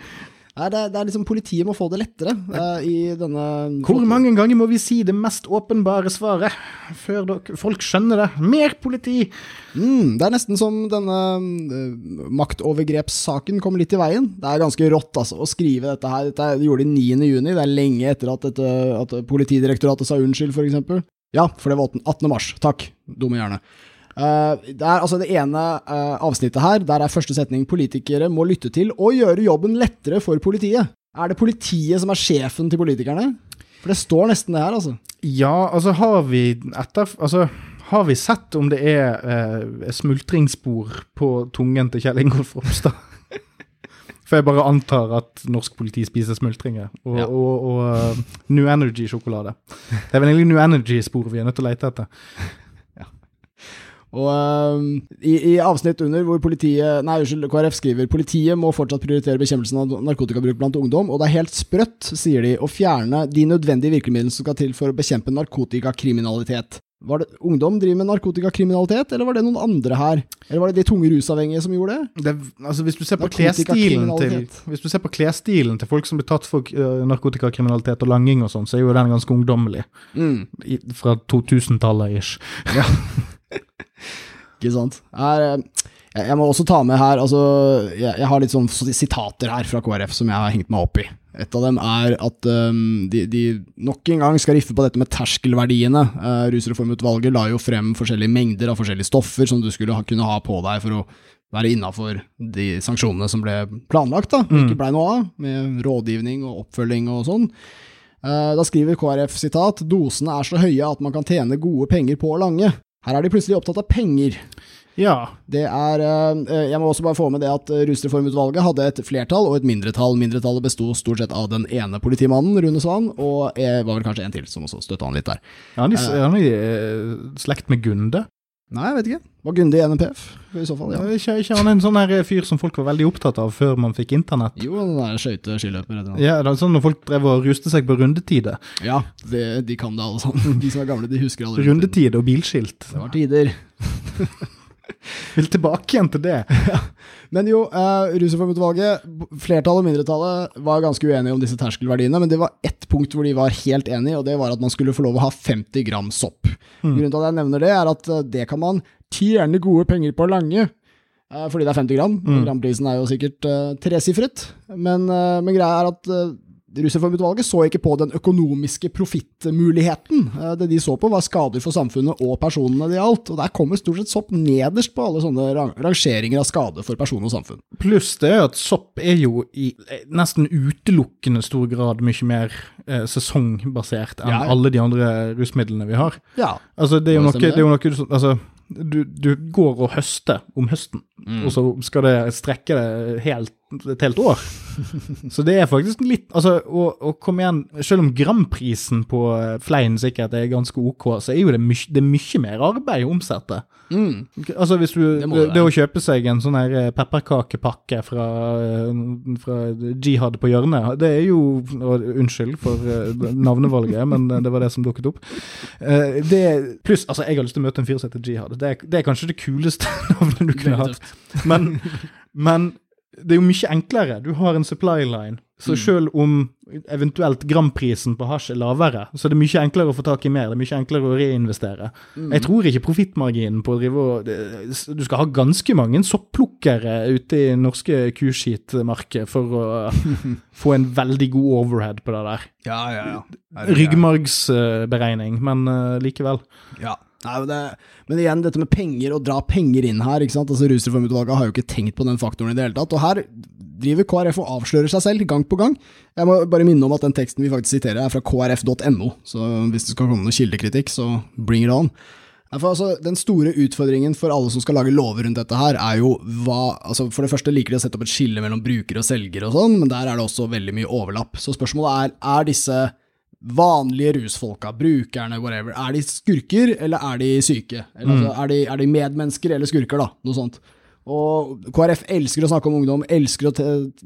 Nei, det, det er liksom Politiet må få det lettere uh, i denne Hvor mange ganger må vi si det mest åpenbare svaret før dere, folk skjønner det? Mer politi! Mm, det er nesten som denne uh, maktovergrepssaken kom litt i veien. Det er ganske rått altså, å skrive dette her. Dette er- det gjorde de 9. juni, det er lenge etter at, dette, at Politidirektoratet sa unnskyld, f.eks. Ja, for det var 18. 18. mars. Takk, dumme hjerne. Eh, det er altså det ene uh, avsnittet her, der er første setning 'politikere må lytte til og gjøre jobben lettere for politiet'. Er det politiet som er sjefen til politikerne? For det står nesten det her, altså. Ja, altså har vi etter... Altså, har vi sett om det er eh, smultringsspor på tungen til Kjell Ingolf Ropstad? For jeg bare antar at norsk politi spiser smultringer. Og, Ja. og, og og New Energy-sjokolade. Det er vel egentlig New Energy-spor vi er nødt til å lete etter. Og um, i, I avsnitt under hvor politiet, nei, unnskyld, KrF skriver politiet må fortsatt prioritere bekjempelsen av narkotikabruk blant ungdom, og det er helt sprøtt, sier de, å fjerne de nødvendige virkemidlene som skal til for å bekjempe narkotikakriminalitet. Var det ungdom driver med narkotikakriminalitet, eller var det noen andre her? Eller var det de tunge rusavhengige som gjorde det? det altså hvis du ser på klesstilen til, hvis du ser på klesstilen til folk som blir tatt for eh, narkotikakriminalitet og langing og sånn, så er jo den ganske ungdommelig. Mm. I, fra 2000-tallet ish. Ikke sant? Er, eh, jeg, må også ta med her, altså, jeg, jeg har litt sånn sitater her fra KrF som jeg har hengt meg opp i. Et av dem er at um, de, de nok en gang skal riffe på dette med terskelverdiene. Uh, Rusreformutvalget la jo frem forskjellige mengder av forskjellige stoffer som du skulle ha, kunne ha på deg for å være innafor de sanksjonene som ble planlagt, da, mm. ikke blei noe av, med rådgivning og oppfølging og sånn. Eh, Da skriver KrF sitat dosene er så høye at man kan tjene gode penger på lange. Her er de plutselig opptatt av penger. Ja. Det er eh, Jeg må også bare få med det at eh, Rusreformutvalget hadde et flertall og et mindretall. Mindretallet besto stort sett av den ene politimannen, Rune Svan, og var vel kanskje en til som også støtta han litt der. Ja, han er han i eh, slekt med Gunde? Nei, jeg vet ikke. Var Gunde i NMPF? I så fall, ja. Ikke, ikke han en sånn her fyr som folk var veldig opptatt av før man fikk internett? Jo, han er skøyteskiløper. Ja, det er sånn når folk drev og ruste seg på rundetide. Ja, det, de kan det alle sammen. De som er gamle, de husker alle Rundetid og bilskilt. Det var tider. Vil tilbake igjen til det. Men jo, uh, Rusreformutvalget, flertallet og mindretallet, var ganske uenige om disse terskelverdiene, men det var ett punkt hvor de var helt enige, og det var at man skulle få lov å ha 50 gram sopp. Grunnen til at jeg nevner det, er at eh, det kan man tjene gode penger på lange. eh, fordi det er 50 gram. Mm. Gramprisen er jo sikkert tresifret. Men, uh, men greia er at Rusreformutvalget så ikke på den økonomiske profittmuligheten. Eh, Det de så på, var skader for samfunnet og personene det gjaldt. Og der kommer stort sett sopp nederst på alle sånne rangeringer av skade for person og samfunn. Pluss det at sopp er jo i eh, nesten utelukkende stor grad mye mer eh, sesongbasert enn Ja, alle de andre rusmidlene vi har. Ja. Altså, det er jo noe, det er jo noe altså, du, du går og høster om høsten, Mm. og så skal det strekke det helt, et helt år. Så det er faktisk litt Altså, og, og kom igjen, selv om gramprisen på fleien Flein sikkert er ganske ok, så er jo det, mye- det er mye mer arbeid å omsette. Mm. Altså hvis du, Det det, det å kjøpe seg en sånn her eh, pepperkakepakke fra, eh, fra Jihad på hjørnet, det er jo og Unnskyld for eh, navnevalget, men det var det som dukket opp. Eh, Det, pluss, altså jeg har lyst til å møte en fyr som heter Jihad. Det, er- det er kanskje det kuleste navnet du kunne hatt. Men, men det er jo mye enklere. Du har en supply line. Så selv om eventuelt gramprisen på hasj er lavere, så er det mye enklere å få tak i mer. Det er mye enklere å reinvestere. Jeg tror ikke profittmarginen på å drive og Du skal ha ganske mange sopplukkere ute i norske kuskitmarked for å få en veldig god overhead på det der. Ja, ja, ja. Ryggmargsberegning, men eh, likevel. Ja. Nei, men, det, men igjen, dette med penger, å dra penger inn her, ikke sant. Altså, Rusreformutvalget har jo ikke tenkt på den faktoren i det hele tatt. Og her driver KrF og avslører seg selv gang på gang. Jeg må bare minne om at den teksten vi faktisk siterer, er fra krf.no, så hvis det skal komme noe kildekritikk, så bring it on. For altså, den store utfordringen for alle som skal lage lover rundt dette her, er jo hva altså For det første liker de å sette opp et skille mellom bruker og selger og sånn, men der er det også veldig mye overlapp. Så spørsmålet er, er disse vanlige rusfolka, brukerne, whatever, er de skurker, eller er de syke? Eller, altså, er, de, er de medmennesker eller skurker, da? Noe sånt. Og KrF elsker å snakke om ungdom, elsker å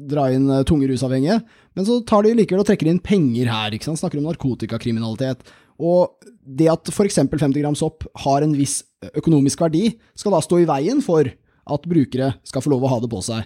dra inn eh, tunge rusavhengige, men så tar de likevel og trekker inn penger her, ikke sant? Snakker om narkotikakriminalitet. Og det at f.eks. 50 gram sopp har en viss økonomisk verdi, skal da stå i veien for at brukere skal få lov å ha det på seg.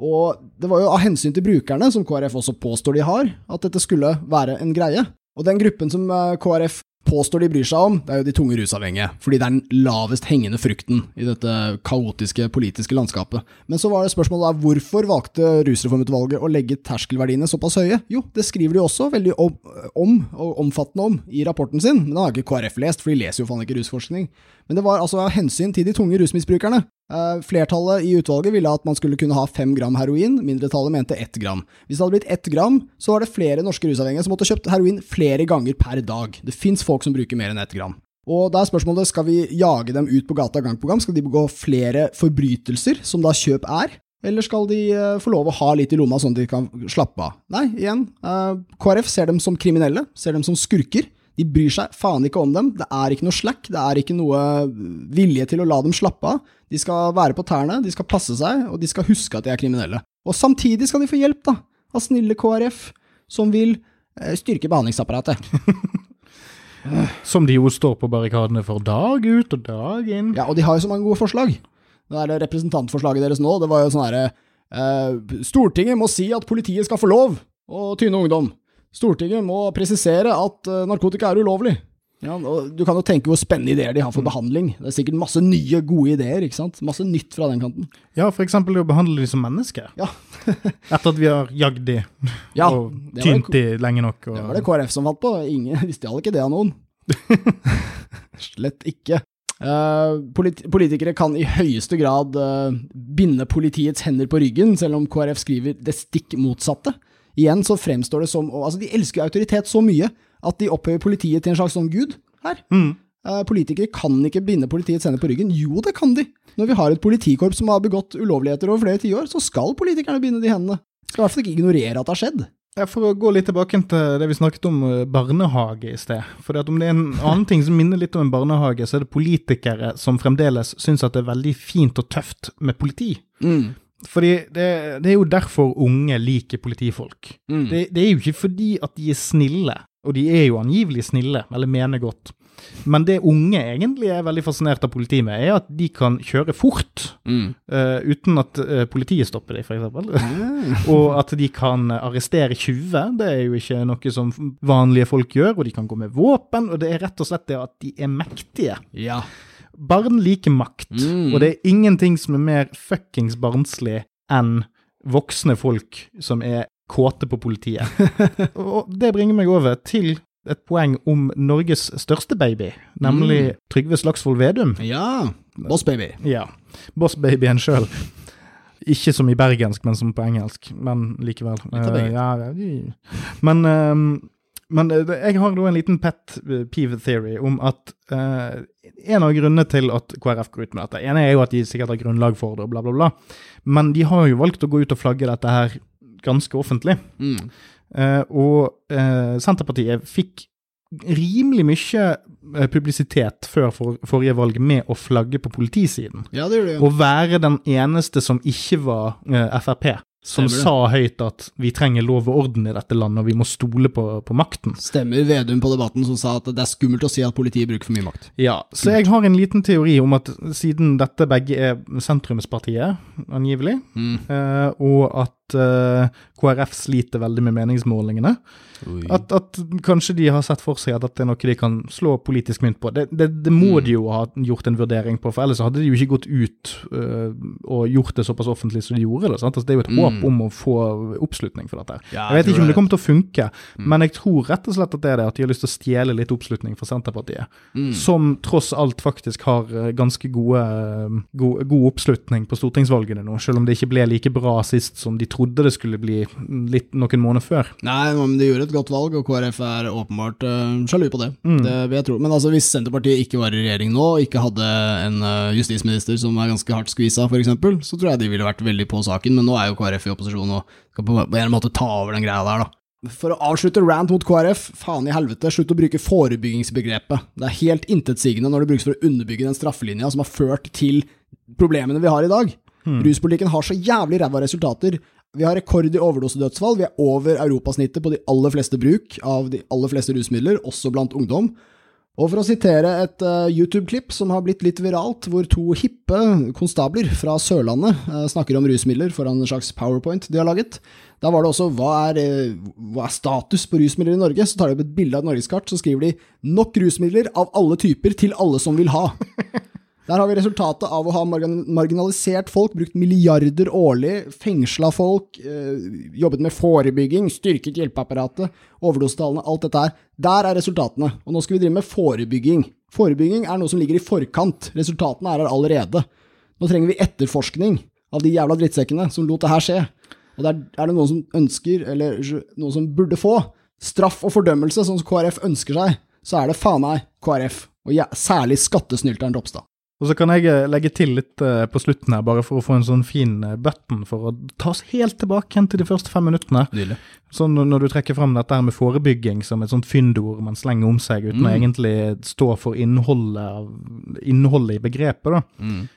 Og det var jo av hensyn til brukerne, som KrF også påstår de har, at dette skulle være en greie. Og den gruppen som eh, KrF påstår de bryr seg om, det er jo de tunge rusavhengige, fordi det er den lavest hengende frukten i dette kaotiske politiske landskapet. Men så var det spørsmålet da, hvorfor valgte Rusreformutvalget å legge terskelverdiene såpass høye? Jo, det skriver de også veldig om, om og omfattende om i rapporten sin, men det har ikke KrF lest, for de leser jo faen ikke rusforskning. Men det var altså av hensyn til de tunge rusmisbrukerne. Eh, Flertallet i utvalget ville at man skulle kunne ha fem gram heroin, mindretallet mente ett gram. Hvis det hadde blitt ett gram, så var det flere norske rusavhengige som måtte kjøpt heroin flere ganger per dag. Det fins folk som bruker mer enn ett gram. Og da er spørsmålet, skal vi jage dem ut på gata gang på gang? Skal de begå flere forbrytelser, som da kjøp er? Eller skal de eh, få lov å ha litt i lomma sånn at de kan slappe av? Nei, igjen, eh, KrF ser dem som kriminelle, ser dem som skurker. De bryr seg faen ikke om dem. Det er ikke noe slack, det er ikke noe vilje til å la dem slappe av. De skal være på tærne, de skal passe seg, og de skal huske at de er kriminelle. Og samtidig skal de få hjelp, da, av snille KrF, som vil eh, styrke behandlingsapparatet. Som de jo står på barrikadene for dag ut og dag inn. Ja, og de har jo så mange gode forslag. Det der representantforslaget deres nå, det var jo sånn herre eh, Stortinget må si at politiet skal få lov å tynne ungdom. Stortinget må presisere at eh, narkotika er ulovlig. Ja, og Du kan jo tenke hvor spennende ideer de har for behandling. Det er sikkert masse nye, gode ideer. ikke sant? Masse nytt fra den kanten. Ja, for eksempel å behandle de som mennesker. Ja, Etter at vi har jagd de Ja, og tynt de lenge nok. Og, Det var det KrF som fant på. Ingen de stjal ikke det av noen. Slett ikke. Uh, polit politikere kan i høyeste grad uh, binde politiets hender på ryggen, selv om KrF skriver det stikk motsatte. Igjen så fremstår det som Altså, de elsker autoritet så mye at de opphøyer politiet til en slags sånn gud her. Mm. Eh, politikere kan ikke binde politiets hender på ryggen. Jo, det kan de. Når vi har et politikorps som har begått ulovligheter over flere tiår, så skal politikerne binde de hendene. Skal i hvert fall ikke ignorere at det har skjedd. Ja, For å gå litt tilbake til det vi snakket om eh, barnehage i sted. For om det er en annen ting som minner litt om en barnehage, så er det politikere som fremdeles syns at det er veldig fint og tøft med politi. Mm. Fordi det, det er jo derfor unge liker politifolk. Mm. Det, det er jo ikke fordi at de er snille, og de er jo angivelig snille, eller mener godt. Men det unge egentlig er veldig fascinert av politiet med, er at de kan kjøre fort Mm. uh, uten at uh, politiet stopper dem, f.eks. og at de kan arrestere tjuver. Det er jo ikke noe som vanlige folk gjør, og de kan gå med våpen. Og det er rett og slett det at de er mektige. Ja. Barn liker makt, Mm. og det er ingenting som er mer fuckings barnslig enn voksne folk som er kåte på politiet. og det bringer meg over til et poeng om Norges største baby, nemlig Trygve Slagsvold Vedum. Ja. Boss baby. Ja. Boss-babyen sjøl. Ikke som i bergensk, men som på engelsk. Men likevel. Eh, ja, ja, men ehm, men eh, jeg har da en liten pet eh, peeve theory om at eh, en av grunnene til at KrF går ut med dette ene er jo at de sikkert har grunnlag for det, og bla, bla, bla. Men de har jo valgt å gå ut og flagge dette her ganske offentlig. Mm. Eh, og eh, Senterpartiet fikk rimelig mye eh, publisitet før for, forrige valg med å flagge på politisiden. Ja, det gjør det Og være den eneste som ikke var Frp, som Stemmer det. sa høyt at vi trenger lov og orden i dette landet, og vi må stole på, på makten. Stemmer Vedum på debatten som sa at det er skummelt å si at politiet bruker for mye makt. Ja, Så jeg har en liten teori om at siden dette begge er sentrumspartiet, angivelig, Mm. eh, og at eh, KrF sliter veldig med meningsmålingene, At, at kanskje de har sett for seg at dette er noe de kan slå politisk mynt på. Det, det, det må Mm. de jo ha gjort en vurdering på, for ellers hadde de jo ikke gått ut uh, og gjort det såpass offentlig som de gjorde. det, sant? Altså, det er jo et håp Mm. om å få oppslutning for dette. Ja, jeg vet ikke om det. det kommer til å funke, Mm. men jeg tror rett og slett at det er det, at de har lyst til å stjele litt oppslutning fra Senterpartiet. Mm. Som tross alt faktisk har øh, ganske gode, øh, god, god oppslutning på stortingsvalgene nå, selv om det ikke ble like bra sist som de trodde det skulle bli litt noen måneder før. Nei, men de gjorde et godt valg, og KrF er åpenbart uh, sjalu på det. Mm. Det vil jeg tro. Men altså, hvis Senterpartiet ikke var i regjering nå, og ikke hadde en uh, justisminister som er ganske hardt skvisa, f.eks., så tror jeg de ville vært veldig på saken. Men nå er jo KrF i opposisjon og skal på en måte ta over den greia der, da. For å avslutte rant mot KrF, faen i helvete, slutt å bruke forebyggingsbegrepet. Det er helt intetsigende når det brukes for å underbygge den straffelinja som har ført til problemene vi har i dag. Ruspolitikken har så jævlig ræva resultater. Vi har rekord i overdosedødsfall. Vi er over europasnittet på de aller fleste bruk av de aller fleste rusmidler, også blant ungdom. Og for å sitere et uh, YouTube-klipp som har blitt litt viralt, hvor to hippe konstabler fra Sørlandet uh, snakker om rusmidler foran en slags powerpoint de har laget. Der var det også hva er, uh, hva er status på rusmidler i Norge? Så tar de opp et bilde av et norgeskart, så skriver de 'nok rusmidler av alle typer til alle som vil ha'. Der har vi resultatet av å ha marginalisert folk, brukt milliarder årlig, fengsla folk, eh, jobbet med forebygging, styrket hjelpeapparatet, overdosetallene, alt dette her. Der er resultatene. Og nå skal vi drive med forebygging. Forebygging er noe som ligger i forkant. Resultatene er her allerede. Nå trenger vi etterforskning av de jævla drittsekkene som lot det her skje. Og der er det noen som ønsker, eller noen som burde få, straff og fordømmelse, sånn som KrF ønsker seg, så er det faen meg KrF, og ja, særlig skattesnylteren Ropstad. Og så kan jeg eh, legge til litt eh, på slutten her, bare for å få en sånn fin eh, button for å ta oss helt tilbake igjen til de første fem minuttene. Dyrlig. Sånn når- du trekker frem dette her med forebygging som et sånt fyndord man slenger om seg uten å Mm. egentlig stå for innholdet, innholdet i begrepet, da,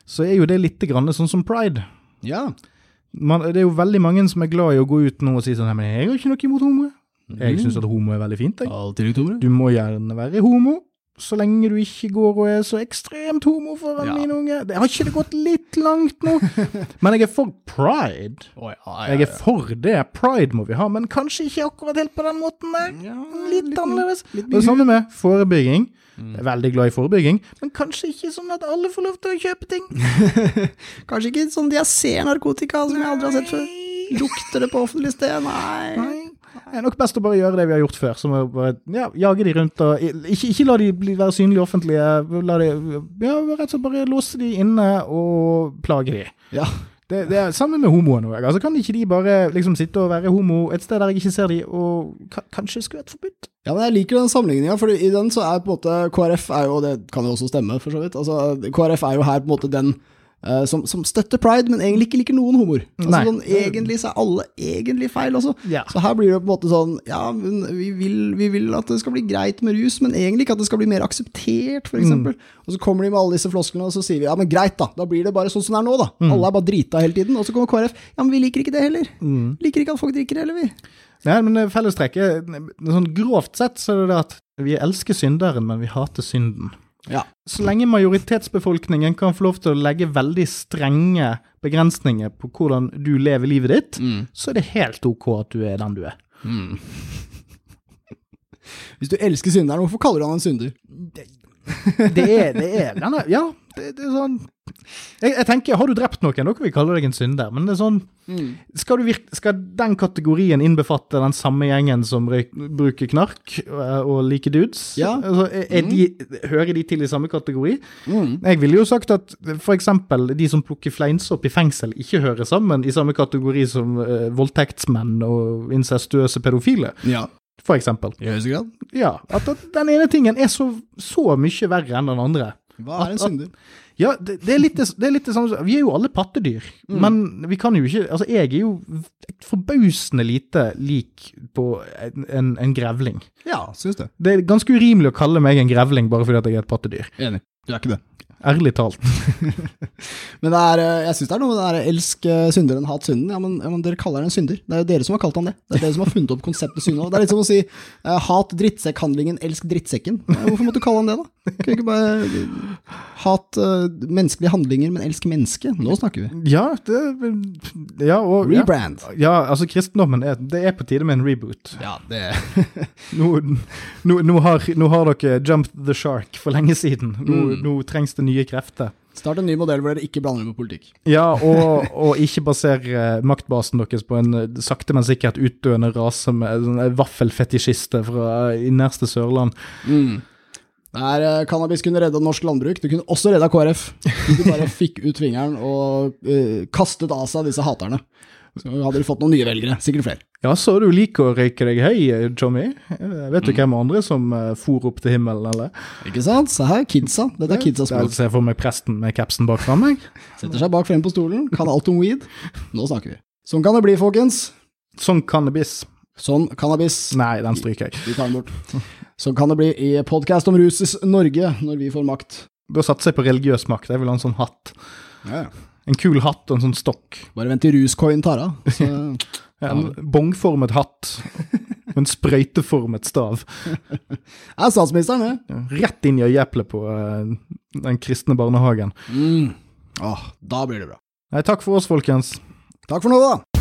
så er jo det litt grann sånn som pride. Ja. Man, det er jo veldig mange som er glad i å gå ut nå og si sånn «Nei, men jeg har ikke noe imot homo. Jeg syns at homo er veldig fint, jeg. Alltid likt Du må gjerne være homo, så lenge du ikke går og er så ekstremt homo foran Ja. mine unge. Det har ikke det gått litt langt nå? Men jeg er for pride. Jeg er for det. Pride må vi ha, men kanskje ikke akkurat helt på den måten der. litt, annerledes. litt Og det samme med forebygging. Mm. Jeg er veldig glad i forebygging, men kanskje ikke sånn at alle får lov til å kjøpe ting. Kanskje ikke sånn at jeg ser narkotika som jeg aldri har sett før. Lukter det på offentlig sted? Nei. Nei. Det er nok best å bare gjøre det vi har gjort før, som å bare ja, jage de rundt og Ikke, ikke la de bli, være synlige offentlige, la de ja, rett og slett bare låse de inne og plage de. Ja. Det, det er sammen med homoene òg. Altså, kan ikke de bare liksom sitte og være homo et sted der jeg ikke ser de, og kanskje skulle vært forbudt? Ja, men jeg liker den sammenligninga, for i den så er på en måte KrF er jo, og det kan jo også stemme, for så vidt, altså KrF er jo her på en måte den eh, som, som støtter pride, men egentlig ikke liker noen humor. Altså, sånn, egentlig så er alle egentlig feil også. Ja. Så her blir det på en måte sånn, ja, men vi vil, vi vil at det skal bli greit med rus, men egentlig ikke at det skal bli mer akseptert, for eksempel. Og så kommer de med alle disse flosklene, og så sier vi, ja, men greit da, da blir det bare sånn som det er nå da. Alle er bare drita hele tiden, og så kommer KrF, ja, men vi liker ikke det heller. Liker ikke at folk drikker det heller, vi. Nei, men det fellestrekket Sånn grovt sett så er det det at vi elsker synderen, men vi hater synden. Ja. Så lenge majoritetsbefolkningen kan få lov til å legge veldig strenge begrensninger på hvordan du lever livet ditt, så er det helt ok at du er den du er. Hvis du elsker synderen, hvorfor kaller du han en synder? Det er, det er denne Ja, det, det er sånn jeg, jeg tenker, Har du drept noen, da kan vi kalle deg en synder. Men det er sånn, skal, du virke, skal den kategorien innbefatte den samme gjengen som røyk, bruker knark eh, og liker dudes? Ja. Altså, er, er de, hører de til i samme kategori? Mm. Jeg ville jo sagt at f.eks. de som plukker fleinsopp i fengsel, ikke hører sammen i samme kategori som uh, voldtektsmenn og incestuøse pedofile, Ja, for eksempel. i høyeste grad. Ja, at, at den ene tingen er så, så mye verre enn den andre. Hva er en synder? Ja, det, det, er litt det, er litt det samme som Vi er jo alle pattedyr, men vi kan jo ikke Altså, jeg er jo forbausende lite lik på en, en, grevling. Ja, syns det. Det er ganske urimelig å kalle meg en grevling bare fordi jeg er et pattedyr. Enig. Du er ikke det. Ærlig talt. Men det er, eh, jeg syns det er noe med det der 'elsk eh, synderen, hat synden'. Ja men, ja, men dere kaller han en synder. Det er jo dere som har kalt han det. Det er dere som har funnet opp konseptet synd. Det er litt som å si eh, 'hat drittsekkhandlingen, elsk drittsekken'. Hvorfor måtte du kalle han det, da? Kan ikke bare hat uh, menneskelige handlinger, men elsk mennesket? Nå snakker vi. Ja, det Ja, og. Rebrand. Ja, altså kristendommen er, det er på tide med en reboot. Ja, det Nå, nå, nå, har, nå har dere jumped the shark for lenge siden. Nå, Mm. trengs det nye krefter. Start en ny modell hvor dere ikke blander med politikk. Ja, og, og ikke basere maktbasen deres på en eh, sakte, men sikkert utdøende rase med en vaffelfetisjister fra innerste Sørland. Der eh, cannabis kunne redda norsk landbruk. Det kunne også redda KrF. Hvis de bare fikk ut fingeren og uh, kastet av seg disse haterne. Så hadde du fått noen nye velgere. Sikkert flere. Ja, så du liker å røyke deg høy, Tommy. Eh, Vet du hvem andre som eh, for opp til himmelen, eller? Ikke sant? Se her, kidsa. Dette er kidsas Jeg språk. ser for meg presten med capsen bak fram, meg. Setter seg bak frem på stolen, kan alt om weed. Nå snakker vi. Sånn kan det bli, folkens. Sånn cannabis. Sånn cannabis. Nei, den stryker jeg. Vi tar den bort. Sånn kan det bli i podkast om ruses Norge, når vi får makt. Da satser jeg på religiøs makt. Jeg vil ha en sånn hatt. Ja, ja. En kul hatt og en sånn stokk. Bare vent til ruscoin tar av. Så Ja, en bongformet hatt. Og en sprøyteformet stav. er statsministeren, det. Rett inn i øyeeplet på uh, den kristne barnehagen. Mm. Åh, da blir det bra. Nei, takk for oss, folkens. Takk for nå, da.